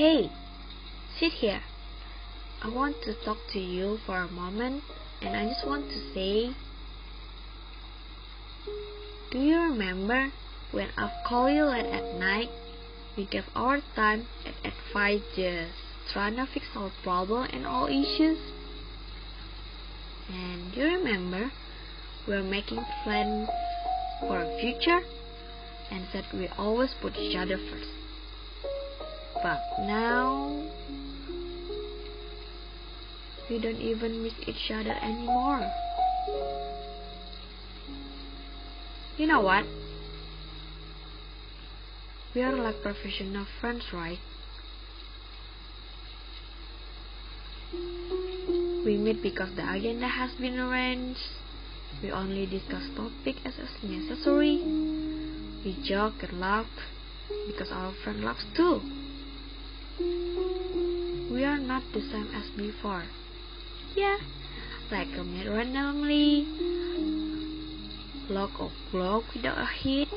Hey, sit here. I want to talk to you for a moment, and I just want to say, do you remember when I call you late at night? We gave our time and advice just trying to fix our problem and all issues. And you remember we're making plans for a future and said we always put each other first. But now we don't even miss each other anymore. You know what? We are like professional friends, right? We meet because the agenda has been arranged. We only discuss topics as necessary. We joke and laugh because our friend laughs too. We are not the same as before. Yeah, like a meet randomly, log or blog without a hitch,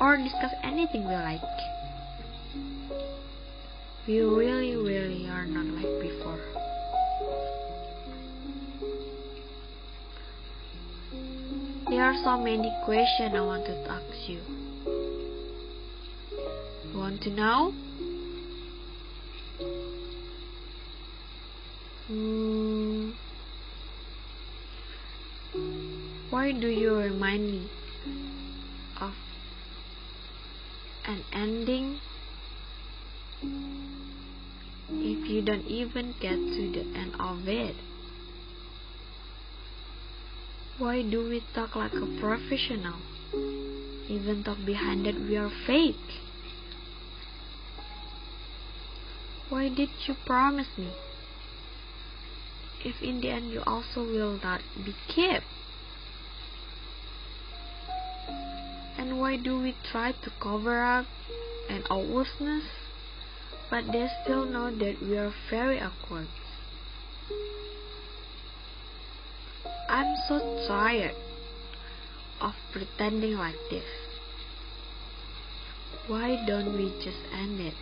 or discuss anything we like. We really, really are not like before. There are so many questions I wanted to ask you. Want to know? Why do you remind me of an ending if you don't even get to the end of it? Why do we talk like a professional? Even though behind it we are fake. Why did you promise me? If in the end you also will not be kept. And why do we try to cover up an awkwardness, but they still know that we are very awkward? I'm so tired of pretending like this. Why don't we just end it?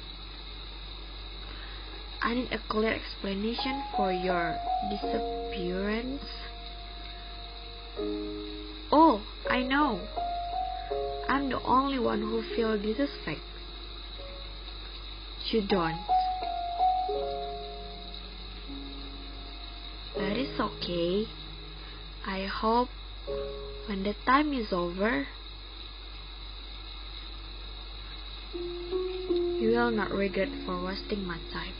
I need a clear explanation for your disappearance. Oh, I know. I'm the only one who feels disrespect. You don't. That is okay. I hope when the time is over, you will not regret for wasting my time.